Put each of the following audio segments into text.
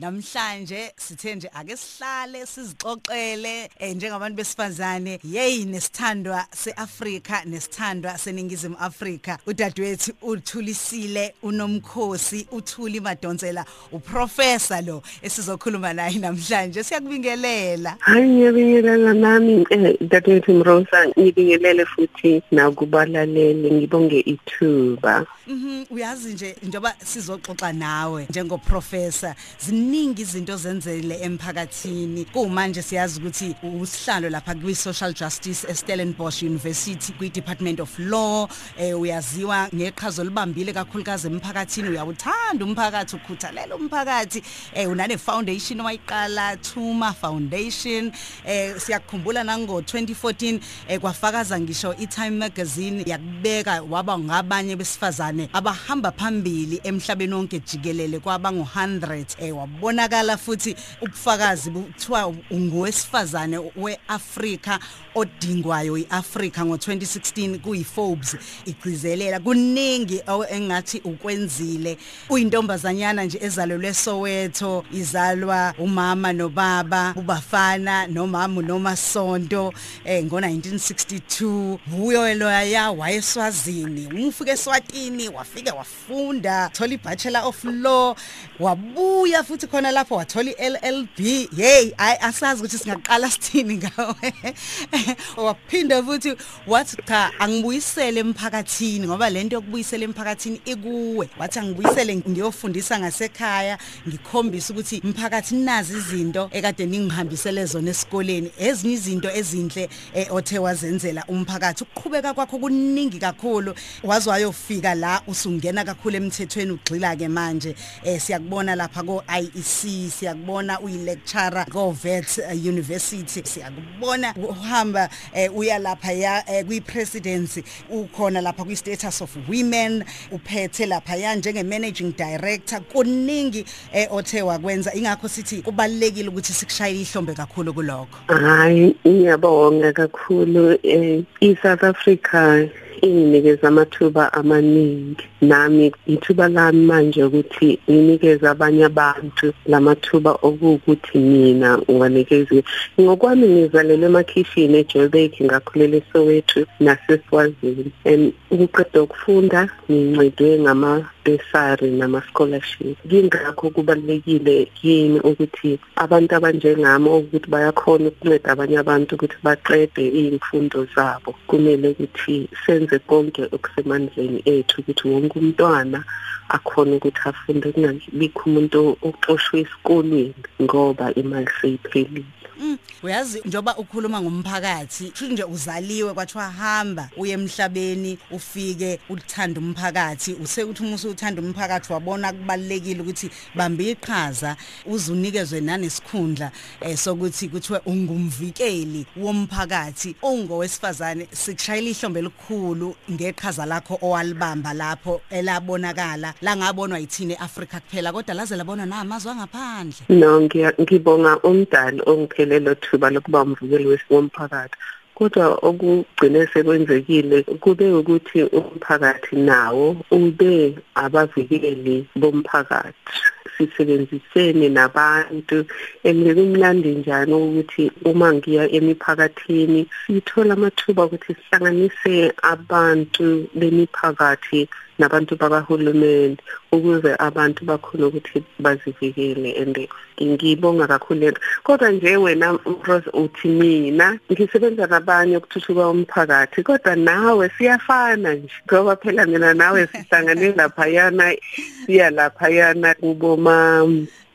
namhlanje sithe nje ake sihlale sizixoxele eh, njengabantu besifazane. Yeyi nesithandwa seAfrika nesithandwa seningizimu Afrika. Udadewethu uthulisile unomkhosi uthuli madonsela uprofessor lo esizokhuluma naye namhlanje. Siyakubingelela. Hayi ngiyabingelela nami eh, dadewethu mrosa ngibingelele futhi nakubalaleli ngibonge ithuba. Mhm uyazi nje njoba sizoxoxa nawe njengoprofessor ziningi izinto zenzele emphakathini. Kumanje siyazi ukuthi usihlalo lapha kwi social justice eStellenbosch University kwi Department of Law eh uyaziwa ngeqhazo libambile kakhulukazi emphakathini. Uyawuthanda umphakathi ukhuthalela umphakathi. Eh unane foundation wayiqala Thuma Foundation. Eh siyakukhumbula nango 2014 eh kwafakaza ngisho iTime magazine yakubeka waba ngabanye besifazane abesifazane abahamba phambili emhlabeni wonke jikelele kwaba ngo100 eh wabonakala futhi ubufakazi buthiwa ungowesifazane weAfrika odingwayo iAfrika ngo2016 kuyiForbes igcizelela. Kuningi engathi ukwenzile. Uyintombazanyana nje ezalelwe Soweto izalwa umama nobaba ubafana nomama noma sonto eh ngo1962 vuyo loya wayeswazini. Umfike eSwatini wafika wafunda thola ibachelor of law wabuya futhi khona lapho wathola iLLB hey asazi ukuthi singaqala sithini ngawe. Waphinda futhi wathi cha angibuyisele emphakathini ngoba lento yokubuyisela emphakathini ikuwe. Wathi angibuyisele ngiyofundisa ngasekhaya ngikhombisa ukuthi umphakathi nazi izinto ekade ningihambisele zona esikoleni. Ezinye izinto ezinhle othe wazenzela umphakathi. Ukuqhubeka kwakho kuningi kakhulu. Wazi wayofika la usungena kakhulu emthethweni ugxila ke manje. Eh siyakubona lapha ko IEC siyakubona uyi lecturer ko Vet University. Siyakubona uhamba eh, uya lapha ya eh, kwi presidency ukhona lapha kwi status of women uphethe lapha ya njenge managing director. Kuningi eh, othe wakwenza. Ingakho sithi kubalekile ukuthi sikushayile ihlombe kakhulu kulokho. Hayi ngiyabonga kakhulu eh, iSouth Africa. Inginikeza amathuba amaningi. Nami ithuba lami manje ukuthi nginikeze abanye abantu lamathuba okuthi mina ngiwanikeze ngokwami ngizalelwe emakhishini eJoburg ngakhulela eSoweto naseSwazini. And ukuqeda ukufunda ngincedwe ngama bursary nama scholarship kingakho kubalekile kimi ukuthi abantu abanjengami ukuthi bayakhona ukunceda abanye abantu ukuthi baqede imfundo zabo? Kumele ukuthi senze konke okusemandleni ethu ukuthi wonke umntwana akhona ukuthi afunde kungabikho umuntu oxoshwe esikolweni ngoba imali seyiphelile. Uyazi njoba ukhuluma ngomphakathi kusho nje uzaliwe kwathiwa hamba uye emhlabeni ufike uthanda umphakathi. Usekuthi umusu uthanda umphakathi wabona kubalekile ukuthi bamba iqhaza uzunikezwe nanesikhundla eh, sokuthi kuthiwe ungumvikeli womphakathi ongowesifazane. Sikushayela ihlombe elikhulu ngeqhaza lakho owalibamba lapho elabonakala la ngabonwa yithini eAfrika kuphela kodwa laze labonwa namazwe angaphandle. No ngibonga umdali ongiphelelo thuba lokuba umvukeli womphakathi kodwa okugcine sekwenzekile kube ukuthi umphakathi nawo ube abavikeli bomphakathi. Sisebenzisene nabantu. Emlekumnandi njani ukuthi uma ngiya emiphakathini sithola amathuba ukuthi sihlanganise abantu bemiphakathi nabantu bakahulumeni ukuze abantu bakhona ukuthi bazivikele and ngibonga kakhulu lento kodwa nje wena Rose uthi mina ngisebenza nabanye ukuthuthuka umphakathi kodwa nawe siyafana nje ngoba phela mina nawe sihlangane lapha yana siya lapha yana kuboma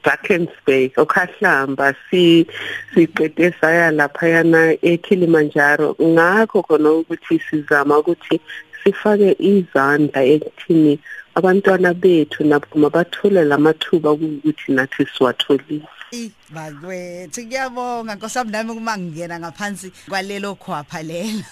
Drakensberg okhahlamba si siqede saya lapha yana eKilimanjaro. Ngakho khona ukuthi sizama ukuthi sifake izandla ekuthini abantwana bethu nabo mabathole lamathuba ukuthi nathi siwatholile. Bakwethu ngiyabonga nkosami nami kuma ngingena ngaphansi kwalelo khwapha lela.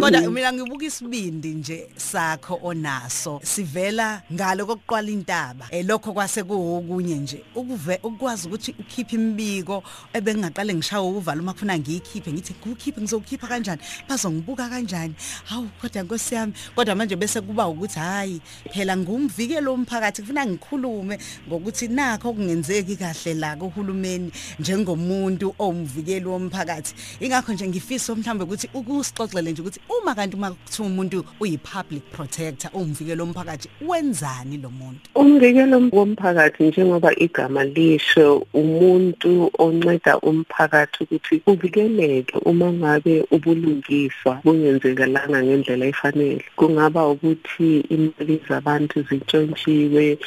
Kodwa mina ngibuka isibindi nje sakho onaso sivela ngalo kokuqwala intaba. Elokho kwase kuokunye nje ukuve ukwazi ukuthi ukhiphe imibiko ebengaqale ngishawa uvala uma kufuna ngiyikhiphe ngithi ngikhiphe ngizokhipha kanjani? Bazongibuka kanjani? Hawu kodwa nkosi yami kodwa manje bese kuba ukuthi hayi phela ngumvikelo womphakathi kufuna ngikhulume. Ngokuthi nakho okungenzeki kahle la kuhulumeni njengomuntu omvikeli womphakathi. Ingakho nje ngifisa mhlawumbe ukuthi ukusixoxele nje ukuthi uma kanti uma kuthiwa umuntu uyi public protector umvikelo womphakathi wenzani lo muntu? Umvikelo womphakathi njengoba igama lisho umuntu onceda umphakathi ukuthi uvikeleke uma ngabe ubulungiswa bungenzekalanga ngendlela efanele. Kungaba ukuthi imali zabantu zintshontshiwe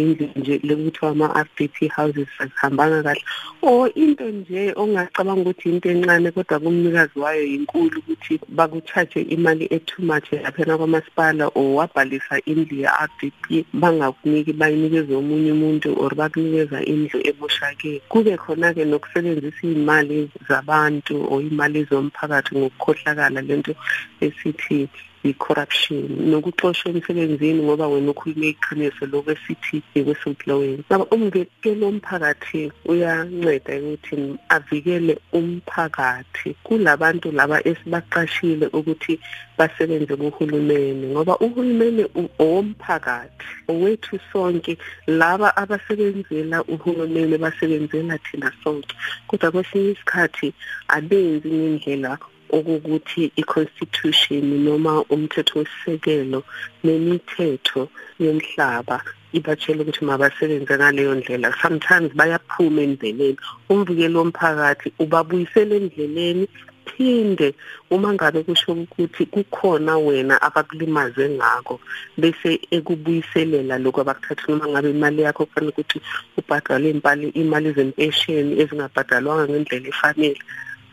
izindlu nje lekuthiwa ama-RDP houses azihambanga kahle? Or into nje ongacabanga ukuthi into encane kodwa kumnikazi wayo yinkulu ukuthi bakuchaje imali etoo much laphana kwamasipala or wabhalisa indlu ye-RDP bangakuniki bayinikeze omunye umuntu or bakunikeza indlu emoshakele kube khona-ke nokusebenzisa iy'mali zabantu or imali zomphakathi ngokukhohlakala lento esithi i-corruption nokuxoshwa emsebenzini ngoba wena ukhulume iqiniso lokho esithi i-whistleblowing ngaba umvikelo womphakathi uyanceda ukuthi avikele umphakathi kulabantu laba esibaqashile ukuthi basebenze kuhulumeni ngoba uhulumeni owomphakathi owethu sonke laba abasebenzela uhulumeni basebenzela thina sonke. Kodwa kwesinye isikhathi abenzi ngendlela okukuthi i-constitution noma umthetho wesisekelo nemithetho yomhlaba ibatshela ukuthi mabasebenze ngaleyo ndlela. Sometimes bayaphuma endleleni umvikelo womphakathi ubabuyisela endleleni phinde uma ngabe kusho ukuthi kukhona wena abakulimaze ngako bese ekubuyiselela lokho abakuthatha noma ngabe imali yakho kufanele ukuthi ubhadale imali imali zempesheni ezingabhadalwanga ngendlela efanele.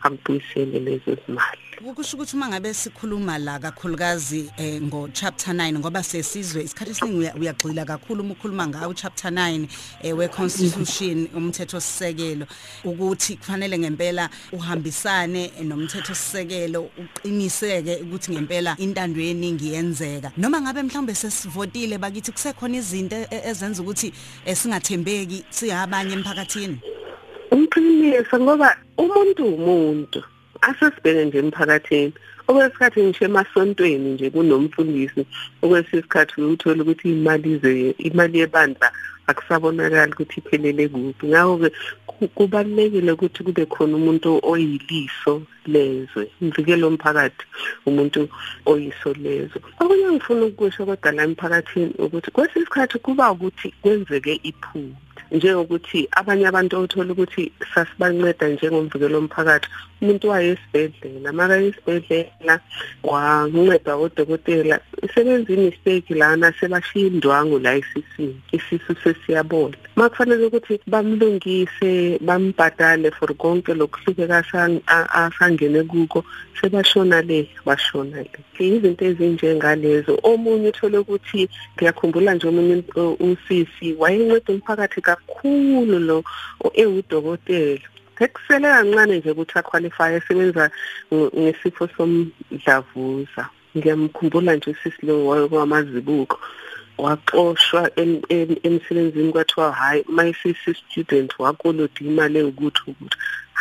Akubuyisele lezo zimali. Ukusho ukuthi uma ngabe sikhuluma la kakhulukazi eh, ngo chapter 9 ngoba sesizwe isikhathi esiningi uyagxila kakhulu uma ukhuluma ngawo chapter 9 eh, we constitution umthetho sisekelo ukuthi kufanele ngempela uhambisane nomthetho sisekelo uqiniseke ukuthi ngempela intando yeningi yenzeka noma ngabe mhlawumbe sesivotile bakithi kusekhona izinto ezenza ukuthi singathembeki siyabanye emphakathini? Umqiniso ngoba umuntu umuntu. Asesibheke nje emphakathini. Okwesikhathi ngisho emasontweni nje kunomfundisi. Okwesikhathi uthola ukuthi imali ze imali yebandla akusabonakali ukuthi iphelele kuphi. Ngakho-ke kubalulekile ukuthi kube khona umuntu oyiliso lezwe umvikelo womphakathi umuntu oyiso lezwe okunye ngifuna ukusho kodwa la emphakathini ukuthi kwesinye isikhathi kuba ukuthi kwenzeke iphutha njengokuthi abanye abantu othola ukuthi sasibanceda njengomvikelo womphakathi umuntu waye esibhedlela maka esibhedlela wanceda odokotela isebenza imistake lana sebashiya indwangu la esisini isisu sesiyabola makufanele ukuthi bamlungise bambhadale for konke lokuhlupeka asangene kuko sebashona le bashona le izinto ezinjengalezo omunye uthole ukuthi ngiyakhumbula nje omunye usisi wayenceda umphakathi kakhulu lo ewudokotela ekusele kancane nje ukuthi aqualify esebenza ngesifo somdlavuza. Ngiyamkhumbula nje usisi lo wamazibuko waxoshwa emsebenzini kwathiwa hayi mayisisi student wakolodi imali ewukuthi ukuthi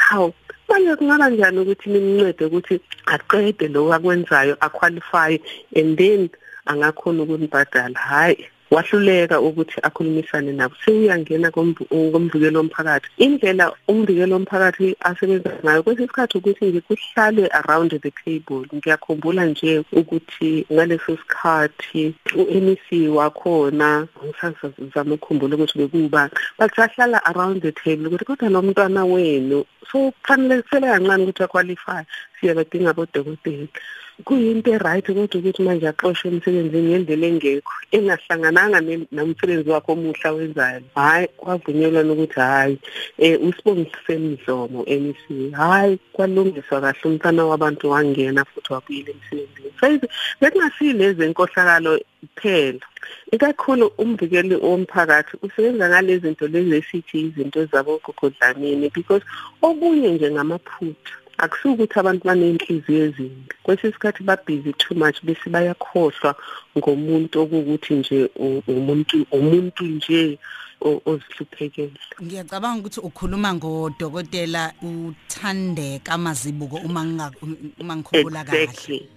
how manje kungaba njani ukuthi nimncede ukuthi aqede lo akwenzayo aqualify and then angakhona ukunibhadala? Hayi wahluleka ukuthi akhulumisane nabo. Sewuyangena komvikelo womphakathi. Indlela umvikelo womphakathi asebenza ngayo kwesinye isikhathi ukuthi nje kuhlale around the table. Ngiyakhumbula nje ukuthi ngaleso sikhathi u-MEC wakhona ngisazama ukukhumbula ukuthi bekuba basahlala around the table ukuthi kodwa lo mntwana wenu so kufanele kusele kancane ukuthi aqualify siyabadinga bodokotela kuyinto eright kodwa ukuthi manje axoshwe emsebenzini ngendlela engekho. Engahlangananga nomsebenzi wakhe omuhla wenzayo hayi kwavunyelwa ukuthi hayi eh usibongisise mdlomo MEC hayi kwalungiswa kahle umntana wabantu wangena futhi wabuyela emsebenzini. Sayizi bekungasilezi enkohlakalo kuphela. Ikakhulu umvikeli womphakathi usebenza ngalezi zinto lezi esithi izinto zabogogodlamini because okunye nje ngamaphutha. Akusukuthi abantu banenhliziyo ezimbi kwesinye isikhathi babhizi too much bese bayakhohlwa ngomuntu okukuthi nje umuntu umuntu nje ozihluphekele. Ngiyacabanga ukuthi ukhuluma ngodokotela uthandeka amazibuko uma uma ngikhumbula kahle.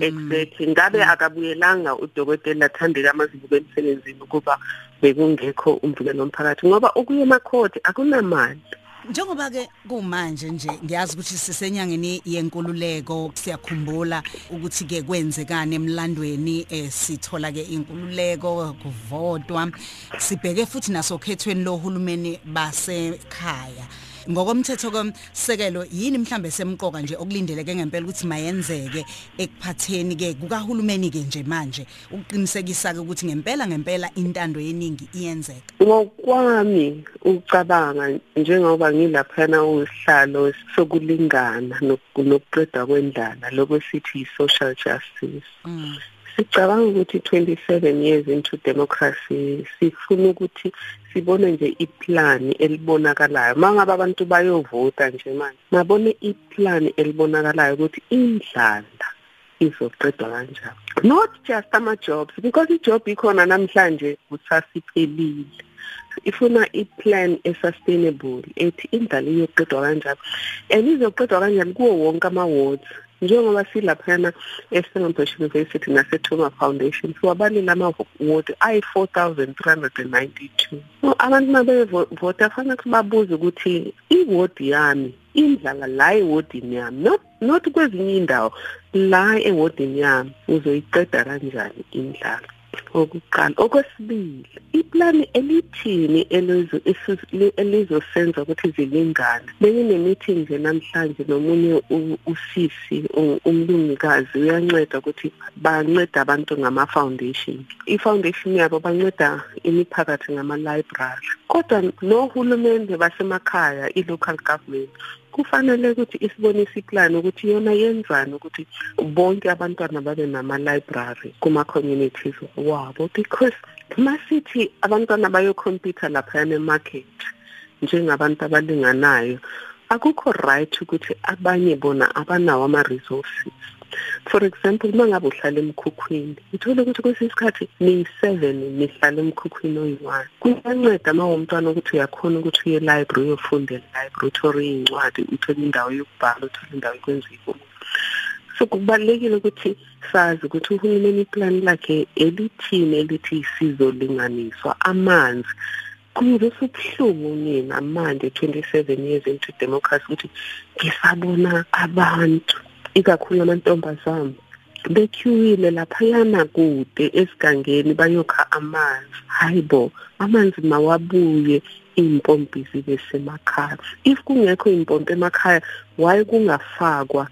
Exactly. Ngabe akabuyelanga udokotela Thandeka Mazibuko emsebenzini ukuba bekungekho umvikelo womphakathi ngoba ukuya emakhoti akunamali. Njengoba ke kumanje nje ngiyazi ukuthi sisenyangeni yenkululeko siyakhumbula ukuthi ke kwenzekani emlandweni eh sithola ke inkululeko kuvotwa. Sibheke futhi nasokhethweni lohulumeni basekhaya. Ngokomthetho komsekelo yini mhlambe semqoka nje okulindeleke ngempela ukuthi mayenzeke ekuphatheni ke kukahulumeni ke nje manje? Ukuqinisekisa ke ukuthi ngempela ngempela intando yeningi iyenzeka. Ngokwami ucabanga njengoba ngilaphana usihlalo sokulingana nokuqeda kwendlala lokwesithi social justice. Mm. Sicabanga ukuthi 27 years into democracy sifuna ukuthi sibone nje iplan elibonakalayo. Mangabe abantu bayovota nje manje mabone iplan elibonakalayo ukuthi indlala izoqedwa kanjani. Not just ama jobs because ijob ikhona namhlanje kusasiphelile ifuna iplan esustainable ethi indlala iyoqedwa kanjani. And izoqedwa kanjani kuwo wonke ama wards njengoba silaphana eStellenbosch University naseThuma Foundation siwabalela ama-ward ayi-4392 so abantu mabevota fanele ukuthi babuze ukuthi iward yami indlala la ewodini yami? Not not kwezinye indawo la ewodini yami uzoyiqeda kanjani indlala? Okuqala. Okwesibili iplani elithini elizo elizosenza ukuthi zilingane? Benginemeeting nje namhlanje nomunye usisi umlungikazi uyanceda ukuthi banceda abantu ngama foundation i-foundation yabo banceda imiphakathi ngama library kodwa nohulumende basemakhaya i-local government kufanele ukuthi isibonise iplan ukuthi yona yenzani ukuthi bonke abantwana babe nama-library kuma-communities wabo. Because masithi abantwana bayokhompyutha laphayana emarket njengabantu abalinganayo akukho right ukuthi abanye bona abanawo ama-resources. For example mangabe uhlala emkhukhwini uthole ukuthi kwesinye isikhathi niyi-seven nihlala emkhukhwini oyi-one. Kuyanceda uma wumntwana ukuthi uyakhona ukuthi uye library uyofunda elibrary uthole iy'ncwadi uthole indawo yokubhala uthole indawo yokwenza ifundo so kubalulekile ukuthi sazi ukuthi uhulumeni iplani lakhe elithini elithi sizolinganiswa amanzi. Kungizwe ubuhlungu mina manje 27 years into democracy ukuthi ngisabona abantu. Ikakhulu amantombazane bequeuile laphayana kude esigangeni bayokha amanzi. Hayibo amanzi mawabuye impompi zibe semakhaya. If kungekho impompi emakhaya why kungafakwa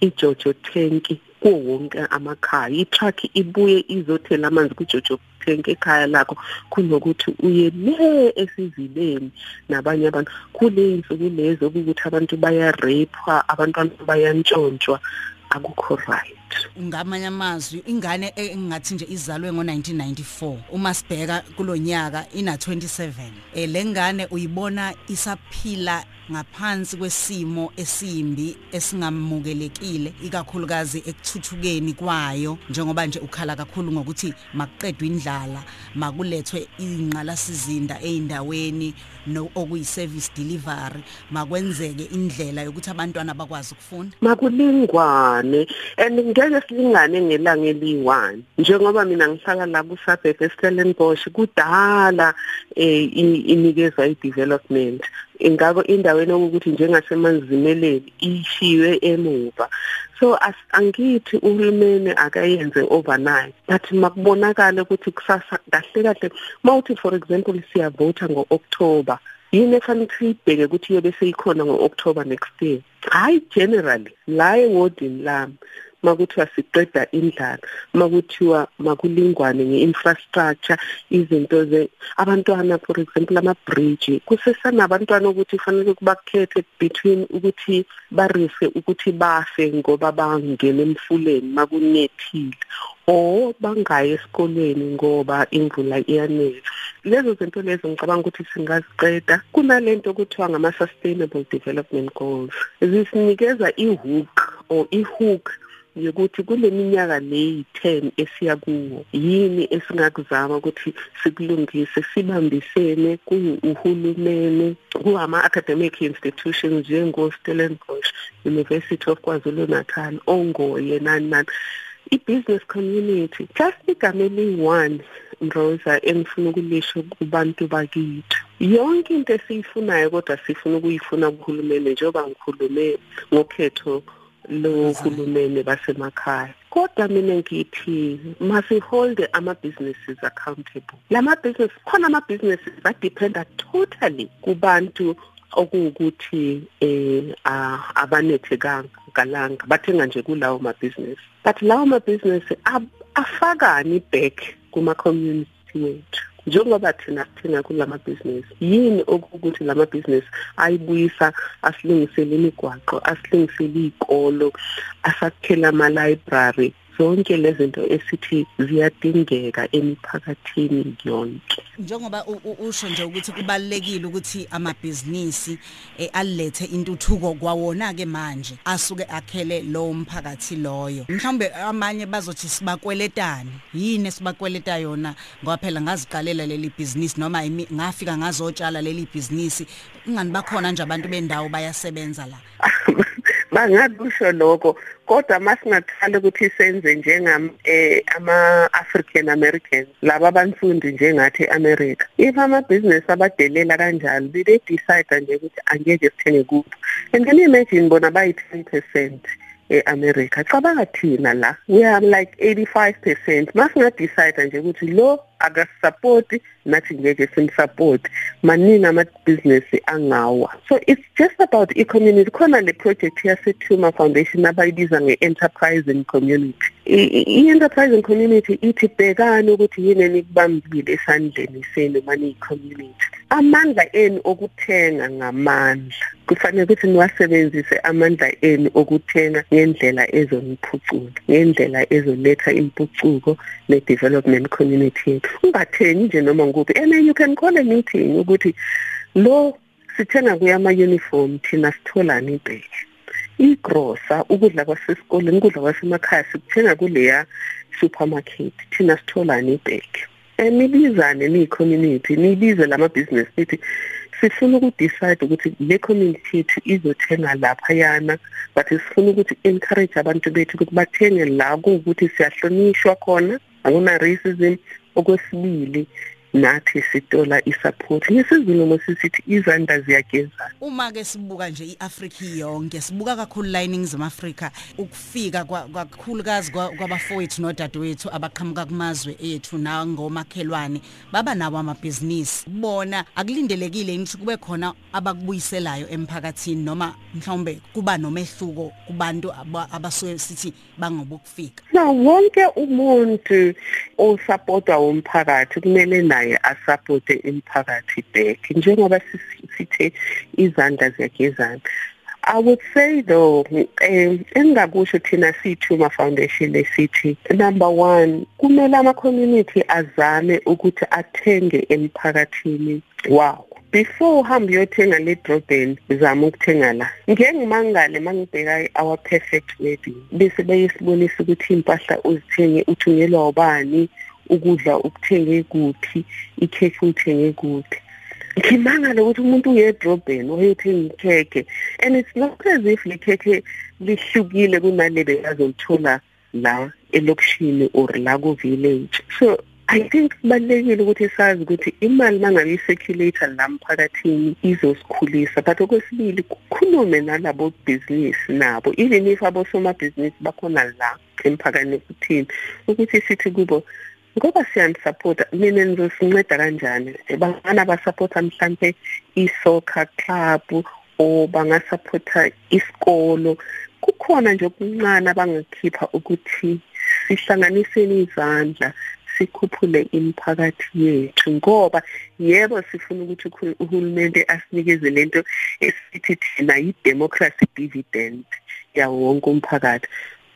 ijojo tanki kuwo wonke amakhaya? Itruck ibuye izothela amanzi kujojo tank ekhaya lakho kunokuthi uye le esizileni nabanye abantu. Kule insuku lezo ukuthi abantu bayarepha abantwana bayantshontshwa. Akukho right. Ngamanye amazwi ingane engathi nje izalwe ngo1994 uma sibheka kulonyaka ina 27 eh lengane uyibona isaphila ngaphansi kwesimo esimbi esingamukelekile ikakhulukazi ekuthuthukeni kwayo. Njengoba nje ukhala kakhulu ngokuthi makuqedwe indlala makulethwe ingqalasizinda eindaweni no okuyi service delivery makwenzeke indlela yokuthi abantwana bakwazi ukufunda. Makulingwane and ngeke silingane ngelanga eli1 njengoba mina ngihlala la ku suburb eStellenbosch kudala eh inikezwa i-development. Ingako indaweni okuthi njengasemanzimeleli ishiwe emuva. So angithi uhulumeni akayenze overnight but makubonakala ukuthi kusasa kahle kahle. Mawuthi for example siyavota ngo-October yini efanele siyibheke ukuthi yobe seyikhona ngo-October next year? Hayi generally la ewodini lami. Makuthiwa siqeda indlala makuthiwa makulingwane ngeinfrastructure izinto ze abantwana for example ama bridge kusesanabantwana ukuthi fanele kubakhethe between ukuthi bariske ukuthi bafe ngoba bangena emfuleni makunethile o bangayi esikolweni ngoba imvula iyanetha lezo zinto lezo ngicabanga ukuthi singaziqeda. Kunalento okuthiwa ngama sustainable development goals. Zisinikeza ihook or ihook yokuthi kule minyaka leyi-10 esiya kuwo. Yini esingakuzama ukuthi sikulungise sibambisene kuhulumene kuwama-academic institutions njengo-stellenbosch university of kwazulu-natal ongoye nani nani. I-business community just igama eliyi-one Rosa engifuna ukulisho kubantu bakithi. Yonke into esiyifunayo kodwa sifuna ukuyifuna kuhulumeni njengoba ngikhulume ngokhetho lohulumeni basemakhaya. Kodwa mina ngithi masiholde ama-businesses accountable. Lama business khona ama-businesses adependa totally kubantu okuwukuthi eh abanethekanga galanga bathenga nje kulawo ma-business. But lawo ma-business afakani back kuma community wethu. Njengoba thina sithenga kulama business yini okuthi lama business ayibuyisa asilungisele imigwaqo asilungisele izikolo asakhela ama library zonke lezi zinto esithi ziyadingeka emiphakathini yonke. Njengoba usho nje ukuthi kubalekile ukuthi amabhizinisi eh, alethe intuthuko kwawona ke manje asuke akhele lo mphakathi loyo. Mhlawumbe amanye bazothi sibakweletani? Yini sibakweleta yona? Ngoba phela ngaziqalela leli business noma ngafika ngazotshala leli business ingani bakhona nje abantu bendawo bayasebenza la? bangakusho lokho kodwa masingathanda ukuthi senze njengam eh ama African Americans laba abanfundi njengathi America if ama business abadelela kanjalo be decide nje ukuthi angeke sithenge kuphi. And can you imagine bona bayi 10% eAmerica? Cabanga thina la we are like 85% masinga decide nje ukuthi lo akasupport nathi ngeke simsupport maningi ama-business angawa. So it's just about i-community. Khona le project yase-tuma foundation abayibiza nge-enterprising community. I-enterprising community ithi bhekani ukuthi yini enikubambile esandleni senu mani-community amandla enu okuthenga ngamandla. Kufanele ukuthi niwasebenzise amandla enu okuthenga ngendlela ezoniphucula ngendlela ezoletha impucuko ne-development community yethu. Ungathengi nje noma nguphi and you can call a meeting ukuthi lo sithenga kuyama uniform thina sitholani ibheke igrosa ukudla kwasesikoleni ukudla kwasemakhaya sikuthenga kuleya supermarket thina sitholani ibheke nibizane niyi-community nibize lama-business nithi sifuna ukudecide ukuthi le community yethu izothenga laphayana but sifuna ukuthi encourage abantu bethu ukuthi bathenge la kuwukuthi siyahlonishwa khona akuna racism okwesibili. Nathi sitola isupport. Ngesizulu sisithi izandla ziyagezana uma ke sibuka nje iAfrika yonke sibuka kakhulu la eningizimu Afrika ukufika kakhulukazi kwabafowethu nodadewethu abaqhamuka kumazwe ethu nangomakhelwane baba nawo amabhizinisi. Bona akulindelekile ukuthi kube khona abakubuyiselayo emphakathini noma mhlawumbe kuba nomehluko kubantu abasuke sithi bangobukufika na wonke umuntu osupporta umphakathi kumele na naye asupporte imiphakathi back njengoba sithe izandla ziyagezana. I would say though eh engakusho thina sithuma foundation esithi number 1 kumele ama community azame ukuthi athenge emphakathini wow before uhambe uyothenga le Durban zama ukuthenga la. Ngeke ngimangale mangibheka our perfect wedding bese bayisibonisa ukuthi impahla uzithenge uthunyelwa ubani ukudla ukuthenge kuphi ikhekhe uthenge kuphi. Ngimangala ukuthi umuntu uye edrobheni wayothenga ikhekhe and it's not as if likhekhe lihlukile kunalebe yazolithola la elokishini or la ku village so I think kubalekile ukuthi sazi ukuthi imali mangabe circulator la mphakathini izosikhulisa but okwesibili kukhulume nalabo business nabo. Even if abosoma business bakhona la emphakathini kuthini ukuthi sithi kubo ngoba siyanisupport mina nizosinceda kanjani? Bangana basupporta mhlambe i-soccer club o bangasupporta isikolo? Kukhona nje okuncane abangakhipha ukuthi sihlanganiseni izandla sikhuphule imiphakathi yethu. Ngoba yebo sifuna ukuthi uhulumende asinikeze lento esithi thina yi-democracy dividend yawo wonke umphakathi.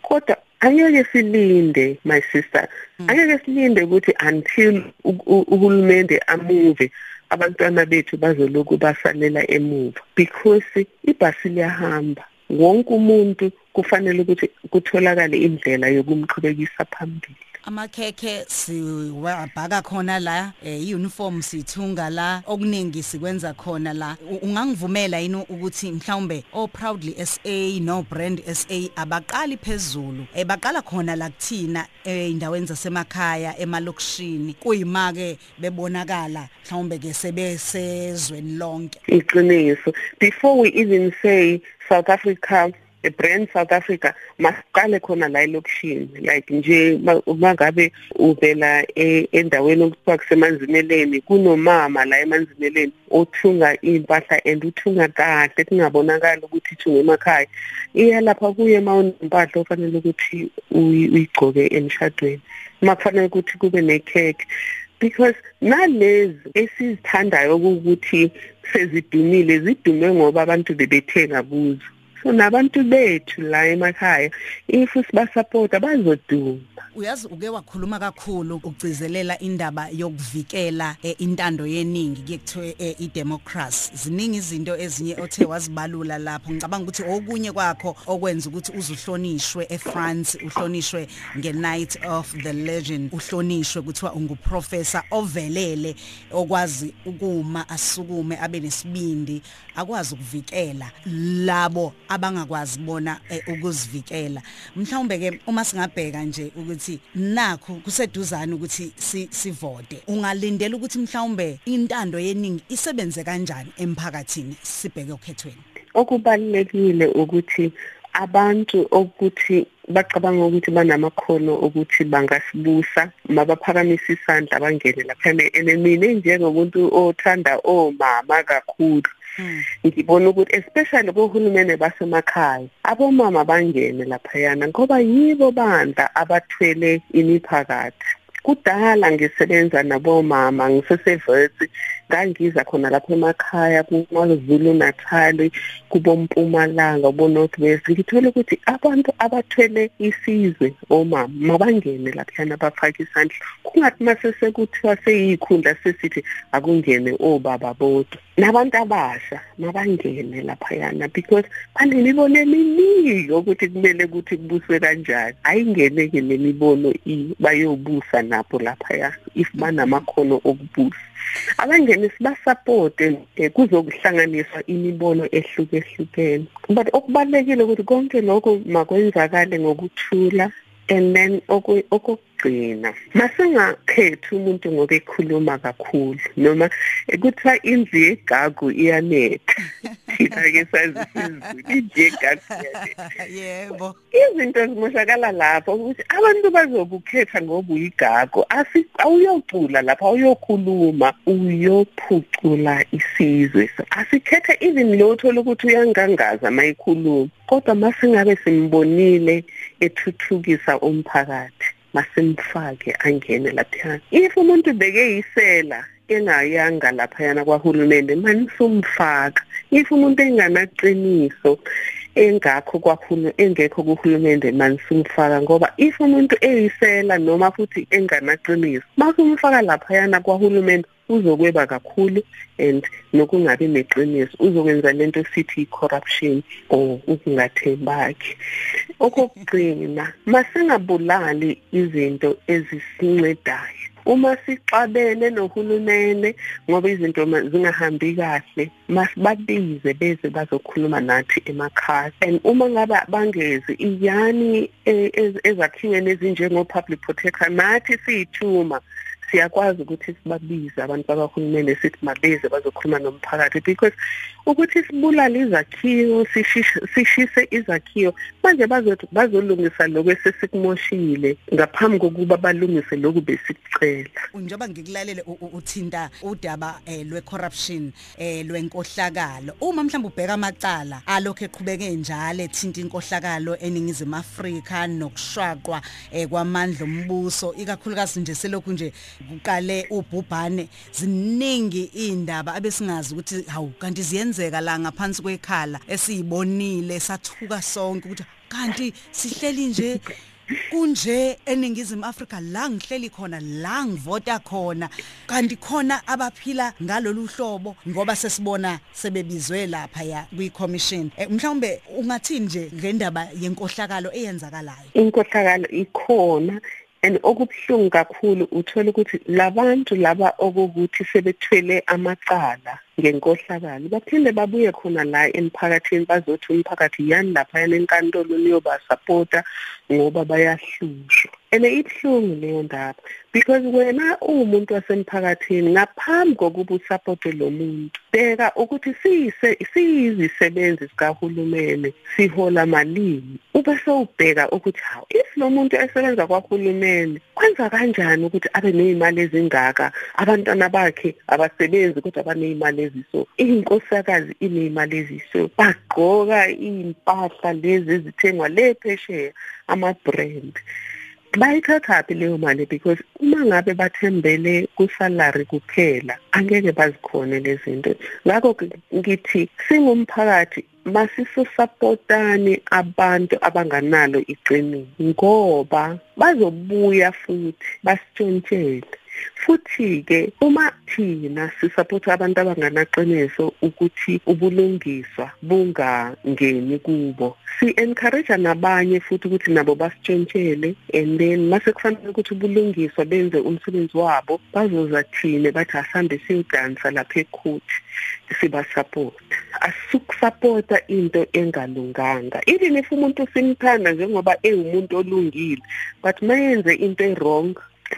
Kodwa angeke silinde my sister. Angeke silinde ukuthi until uhulumende amove abantwana bethu bazoloku basalela emuva. Because ibhasi liyahamba. Wonke umuntu kufanele ukuthi kutholakale indlela yokumqhubekisa phambili. Amakhekhe siwabhaka khona la eh uniform sithunga la okuningi sikwenza khona la. Ungangivumela yini ukuthi mhlawumbe o proudly SA no brand SA abaqali phezulu? Eh baqala khona la kuthina eindaweni zasemakhaya emalokishini. Kuyimake bebonakala mhlawumbe ke sebesezweni lonke. Iqiniso. Before we even say South Africa a brand South Africa masiqale khona la elokishini like nje mangabe uvela e, endaweni okuthiwa kusemanzimeleni kunomama la emanzimeleni othunga impahla and uthunga kahle kungabonakala ukuthi ithunga emakhaya. Iya lapha kuye mawunimpahla ofanele ukuthi uyigcoke emshadweni makufanele ukuthi kube necake because nalezi esizithandayo ukuthi sezidumile zidume ngoba abantu bebethenga kuzo. so nabantu bethu la emakhaya if sibasupport bazoduma. Uyazi uke wakhuluma kakhulu ukugcizelela indaba yokuvikela eh, intando yeningi kuyekuthiwe eh, idemocracy. Ziningi izinto ezinye othe wazibalula lapho. Ngicabanga ukuthi okunye kwakho okwenza ukuthi uzuhlonishwe eFrance uhlonishwe nge-night of the legend uhlonishwe kuthiwa unguprofessor ovelele okwazi ukuma asukume abe nesibindi akwazi ukuvikela labo abangakwazi kubona eh, ukuzivikela. Mhlawumbe ke uma singabheka nje ukuthi nakho kuseduzana ukuthi sivote ungalindela ukuthi mhlawumbe intando yeningi isebenze kanjani emphakathini sibheke okhethweni? Okubalekile ukuthi abantu ukuthi bacabanga ukuthi banamakhono ukuthi bangasibusa mabaphakamise isandla bangene lapha ene mina njengomuntu othanda omama kakhulu. Ngibona ukuthi especially kohulumene basemakhaya abomama bangene laphayana ngoba yibo bandla abathwele imiphakathi. Kudala ngisebenza nabomama ngiseseversi ngangiza khona lapha emakhaya kumaZulu Natal kubompumalanga boNorth West. Ngithole ukuthi abantu abathwele isizwe omama mabangene laphana bafaka isandla. Kungathi mase sekuthiwa seyikhundla sesithi akungene obaba bodwa. Nabantu abasha mabangene laphayana because banemibono eminingi ukuthi kumele ukuthi kubuswe kanjani. Ayingene-ke nemibono bayobusa napho laphaya if banamakhono okubusa abangene sibasupport kuzokuhlanganiswa imibono ehlukehlukene. But okubalekile ukuthi konke lokho makwenzakale ngokuthula and then okugcina masingakhethi umuntu ngoba ekhuluma kakhulu noma kuthiwa indlu yegagu iyanetha. Thina ke sazi sizulu indlu yegagu iyanetha. Yebo. Izinto zimoshakala lapho ukuthi abantu bazokukhetha ngoba uyigagu awuyocula lapha awuyokhuluma uyophucula isizwe. Asikhethe even lo uthola ukuthi uyangangaza mayikhuluma kodwa masingabe simbonile ethuthukisa umphakathi. Masimfake angene laphana if umuntu bekeyisela engayanga laphayana kwahulumende manisumfaka. If umuntu enganaqiniso engakho kwakhulu engekho kuhulumende manisumfaka. Ngoba if umuntu eyisela noma futhi enganaqiniso masumfaka laphayana kwahulumende uzokweba kakhulu and nokungabi neqiniso. Uzokwenza lento sithi i-corruption or ukungathembaki. Okokugcina masingabulali izinto ezisincedayo uma sixabene nohulumene ngoba izinto zingahambi kahle masibabize beze bazokhuluma nathi emakhaya. And uma ngabe bangezi iyani ezakhiweni ezinjengo-public protector nathi siyithuma. Siyakwazi ukuthi sibabize abantu bakahulumende sithi mabeze bazokhuluma nomphakathi because ukuthi sibulale izakhiwo sishise izakhiwo. Manje bazothi bazolungisa lokho esesikumoshile ngaphambi kokuba balungise lokhu besikucela. Njengoba ngikulalele uthinta udaba lwe-corruption lwenkohlakalo uma mhlawumbe ubheka amacala alokho eqhubeke njalo ethinta inkohlakalo eningizimu Afrika nokushwaqwa kwamandla ombuso ikakhulukazi nje selokhu nje kuqale ubhubhane ziningi indaba abesingazi ukuthi hawu kanti ziyenzeka la ngaphansi kwekhala esiyibonile sathuka sonke ukuthi kanti sihleli nje kunje eningizimu Afrika la ngihleli khona la ngivota khona. Kanti khona abaphila ngalolu hlobo ngoba sesibona sebebizwe lapha ya kwi commission Eh, mhlawumbe ungathi nje ngendaba yenkohlakalo eyenzakalayo? Inkohlakalo ikhona. And okubhlungu kakhulu uthola ukuthi labantu laba okukuthi sebethwele amacala ngenkohlakalo baphinde babuye khona la emphakathini bazothi umphakathi yani lapha yanenkantolo niyobasupporta ngoba bayahlushwa. Ene ibhlungu leyo ndaba. Because wena uwumuntu wasemphakathini ngaphambi kokuba usupporte lo muntu bheka ukuthi siyizisebenzi zikahulumene sihola malini. Ube sowubheka ukuthi hawu if lo muntu esebenza kwahulumene kwenza kanjani ukuthi abe nezimali ezingaka? Abantwana bakhe abasebenzi kodwa banezimali eziso. Inkosakazi inezimali eziso. Bagqoka impahla lezi ezithengwa le phesheya ama-brand. Bayithathaphi leyo mali because uma ngabe bathembele kusalary kuphela angeke bazikhone lezi zinto ngakho ngithi singumphakathi masisosapotani abantu abanganalo iqiniso ngoba bazobuya futhi basitshontshele futhi ke uma thina sisupporta abantu abanganaqiniso ukuthi ubulungiswa bungangeni kubo si encourage nabanye futhi ukuthi nabo basitshontshele and then mase kufanele ukuthi ubulungiswa benze umsebenzi wabo bazoza thine bathi asambe siyodansa lapha ekhothi sibasupport asukusupporta into engalunganga. Even if umuntu simthanda njengoba ewumuntu olungile but mayenze into e-wrong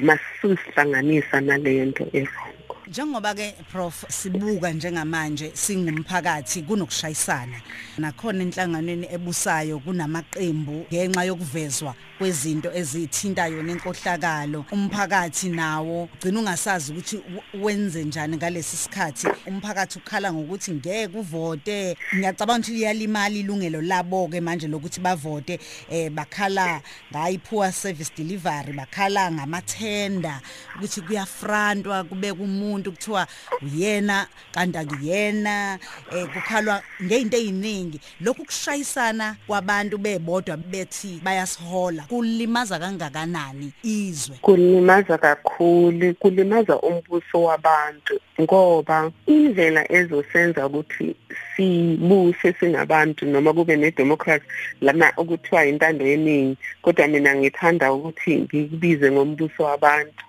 masihlanganisa nalento e-wrong njengoba ke prof sibuka njengamanje singumphakathi kunokushayisana. Nakhona enhlanganweni ebusayo kunamaqembu ngenxa yokuvezwa kwezinto ezithintayo nenkohlakalo. Umphakathi nawo ugcina ungasazi ukuthi wenze njani ngalesi sikhathi. Umphakathi ukhala ngokuthi ngeke uvote. Ngiyacabanga ukuthi liyalimala ilungelo labo ke manje lokuthi bavote. Eh bakhala ngayi poor service delivery bakhala ngamathenda. Ukuthi kuyafrantwa kube kumuntu kuthiwa uyena kanti akuyena eh kukhalwa ngeinto eziningi lokhu kushayisana kwabantu bebodwa bethi bayasihola. Kulimaza kangakanani izwe? Kulimaza kakhulu kulimaza umbuso wabantu ngoba indlela ezosenza ukuthi sibuse singabantu noma kube nedemocracy lana okuthiwa intando yeningi kodwa mina ngithanda ukuthi ngikubize ngombuso wabantu.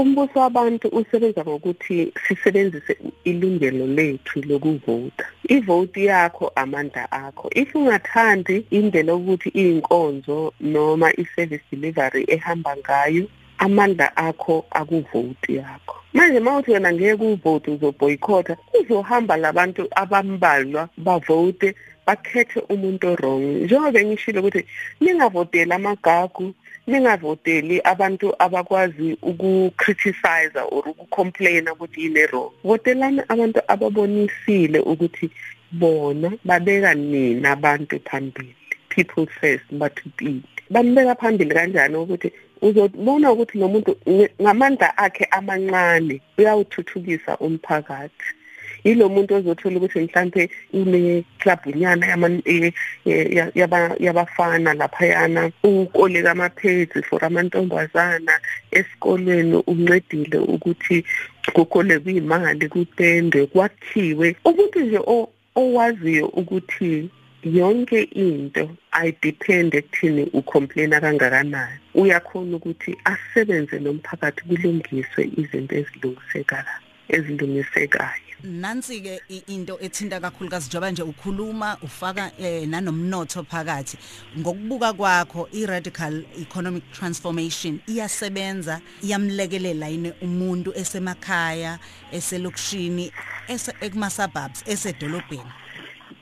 Umbuso wabantu usebenza ngokuthi sisebenzise ilungelo lethu lokuvota. Ivoti yakho amandla akho. If ungathandi indlela ukuthi iyinkonzo noma i-service delivery ehamba ngayo amandla akho akuvoti yakho. Manje mawuthi wena ngeke uvote uzoboycotha uzohamba labantu abambalwa bavote bakhethe umuntu wrong. Njengoba ngishilo ukuthi ningavoteli amagagu ningavoteli abantu abakwazi ukukriticize or ukucomplaina ukuthi yini wrong votelani abantu ababonisile ukuthi bona babeka nina abantu phambili people first bathupile bambeka phambili kanjani ukuthi uzobona ukuthi nomuntu ngamandla akhe amancane uyawuthuthukisa umphakathi. Yilo muntu ozothola ukuthi mhlambe une club nyana yabafana laphayana. Ukoleka amaphezi for amantombazana esikolweni uncedile ukuthi kukolekwe imali kupendwe kwakhiwe. Umuntu nje owaziyo ukuthi yonke into ayidepende ekuthini ucomplaina kangakanani. Uyakhona ukuthi asebenze nomphakathi kulungiswe izinto ezilungisekayo ezilungisekayo. Nansi ke into ethinta kakhulukazi njengoba nje ukhuluma ufaka eh, nanomnotho phakathi. Ngokubuka kwakho i-radical economic transformation iyasebenza iyamlekelela yini umuntu esemakhaya eselokishini ekuma-suburbs esedolobheni?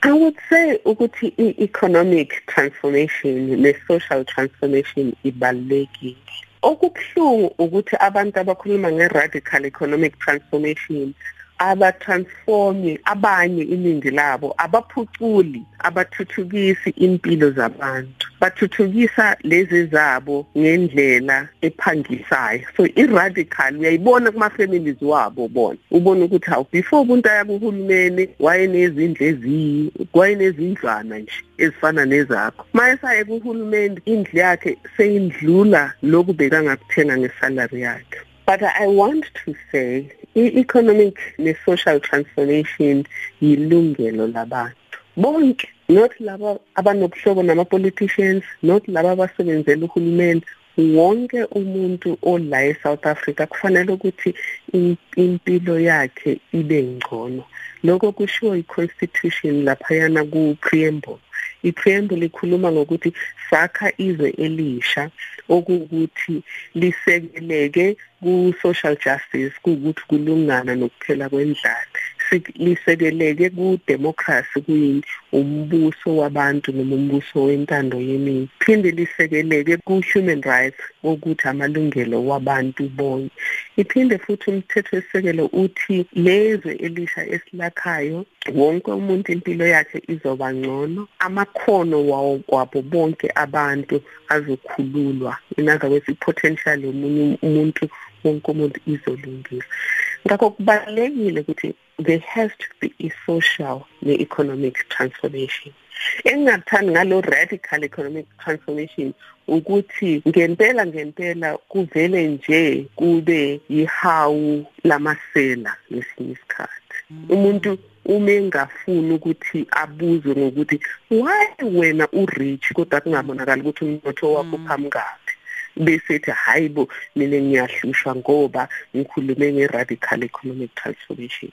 I would say ukuthi i-economic transformation ne-social transformation ibalulekile. Okubhlungu ukuthi abantu abakhuluma nge-radical economic transformation abatransforme abanye iningi labo abaphuculi abathuthukisi impilo zabantu. Bathuthukisa lezi zabo ngendlela ephangisayo. So iradical uyayibona kuma families wabo bona. Ubona ukuthi hawu before umuntu aya kuhulumeni wayenezindlu eziyi wayenezindlwana nje ezifana nezakho. Mayesaya kuhulumeni indlu yakhe seyindlula lokhu bekangakuthenga ngesalary yakhe. But i want to say i-economic ne-social transformation yilungelo labantu. Bonke not laba abanobuhlobo nama-politicians not laba abasebenzela uhulumeni wonke umuntu ola eSouth Africa kufanele ukuthi impilo yakhe ibe ngcono. Lokho kushiwo i-constitution laphayana ku-preamble. I-preamble ikhuluma ngokuthi sakha izwe elisha okuwukuthi lisekeleke ku-social justice kuwukuthi kulungana nokuphela kwendlala. Lisekeleke ku-democracy kuyi umbuso wabantu noma umbuso wentando yeningi. Phinde lisekeleke ku-human rights wokuthi amalungelo wabantu bonke. Iphinde futhi umthetho wesisekelo uthi lezwe elisha esilakhayo wonke umuntu impilo yakhe izoba ngcono. Amakhono wawo wabo bonke abantu azokhululwa. In other words i-potential yomunye umuntu wonke umuntu izolungiswa. Ngakho kubalulekile ukuthi there has to be a social ne-economic transformation. Engingathandi ngalo radical economic transformation ukuthi ngempela ngempela kuvele nje kube yihawu lamasela ngesinye isikhathi. Umuntu uma engafuni ukuthi abuzwe ngokuthi why wena u-rich kodwa kungabonakali ukuthi umnotho wakho phamukaphi bese ethi hayi bo mina ngiyahlushwa ngoba ngikhulume nge-radical economic transformation.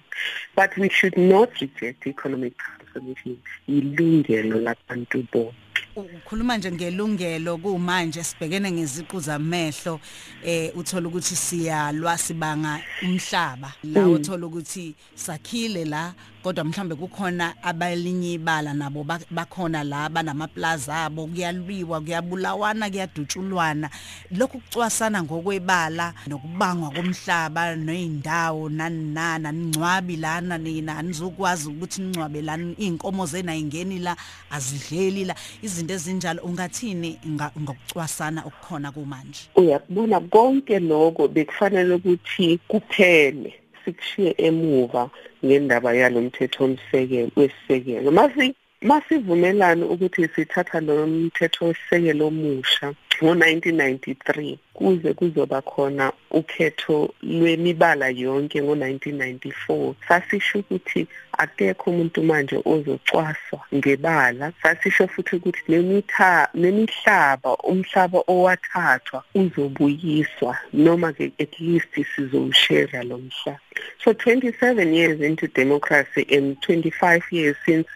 But we should not reject economic transformation. Ilungelo labantu bonke. Ukhuluma nje ngelungelo kumanje sibhekene ngeziqu zamehlo eh uthola ukuthi siyalwa sibanga umhlaba. La Mm. uthola ukuthi sakhile la kodwa mhlambe kukhona abalinyi ibala nabo ba- bakhona la banamaplaza abo kuyalwiwa kuyabulawana kuyadutshulwana. Lokhu kucwasana ngokwebala nokubangwa komhlaba neindawo nani nana ningcwabi lana nina anizokwazi ukuthi ningcwabe lana inkomo zena ingeni la azidleli la. Izinto ezinjalo ungathini nga- ngokucwasana okukhona kumanje? Uyakubona konke lokho bekufanele ukuthi kuphele sikushiye emuva. Ngendaba yalomthetho omsekelo wesisekelo. Masi masivumelana ukuthi sithatha lo mthetho wesisekelo omusha ngo-1993 kuze kuzoba khona ukhetho lwemibala yonke ngo-1994 sasisho ukuthi akekho umuntu manje ozocwaswa ngebala. Sasisho futhi ukuthi nemihlaba umhlaba owathathwa uzobuyiswa noma ke at least sizowushare lo mhlaba so 27 years into democracy and 25 years since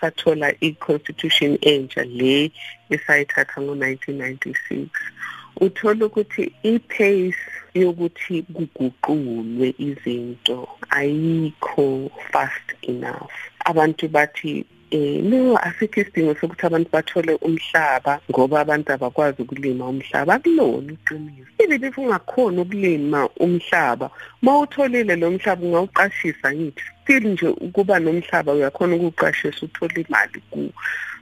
sathola i-constitution entsha le esayithatha ngo-1996 uthola ukuthi i-pace yokuthi kuguqulwe izinto ayikho fast enough. Abantu bathi eh no asikho isidingo sokuthi abantu bathole umhlaba ngoba abantu abakwazi ukulima umhlaba akulona iqiniso. Even if ungakhona ukulima umhlaba mawutholile lo mhlaba ungawuqashisa ngithi still nje ukuba nomhlaba uyakhona ukuqashisa uthola imali kuwo.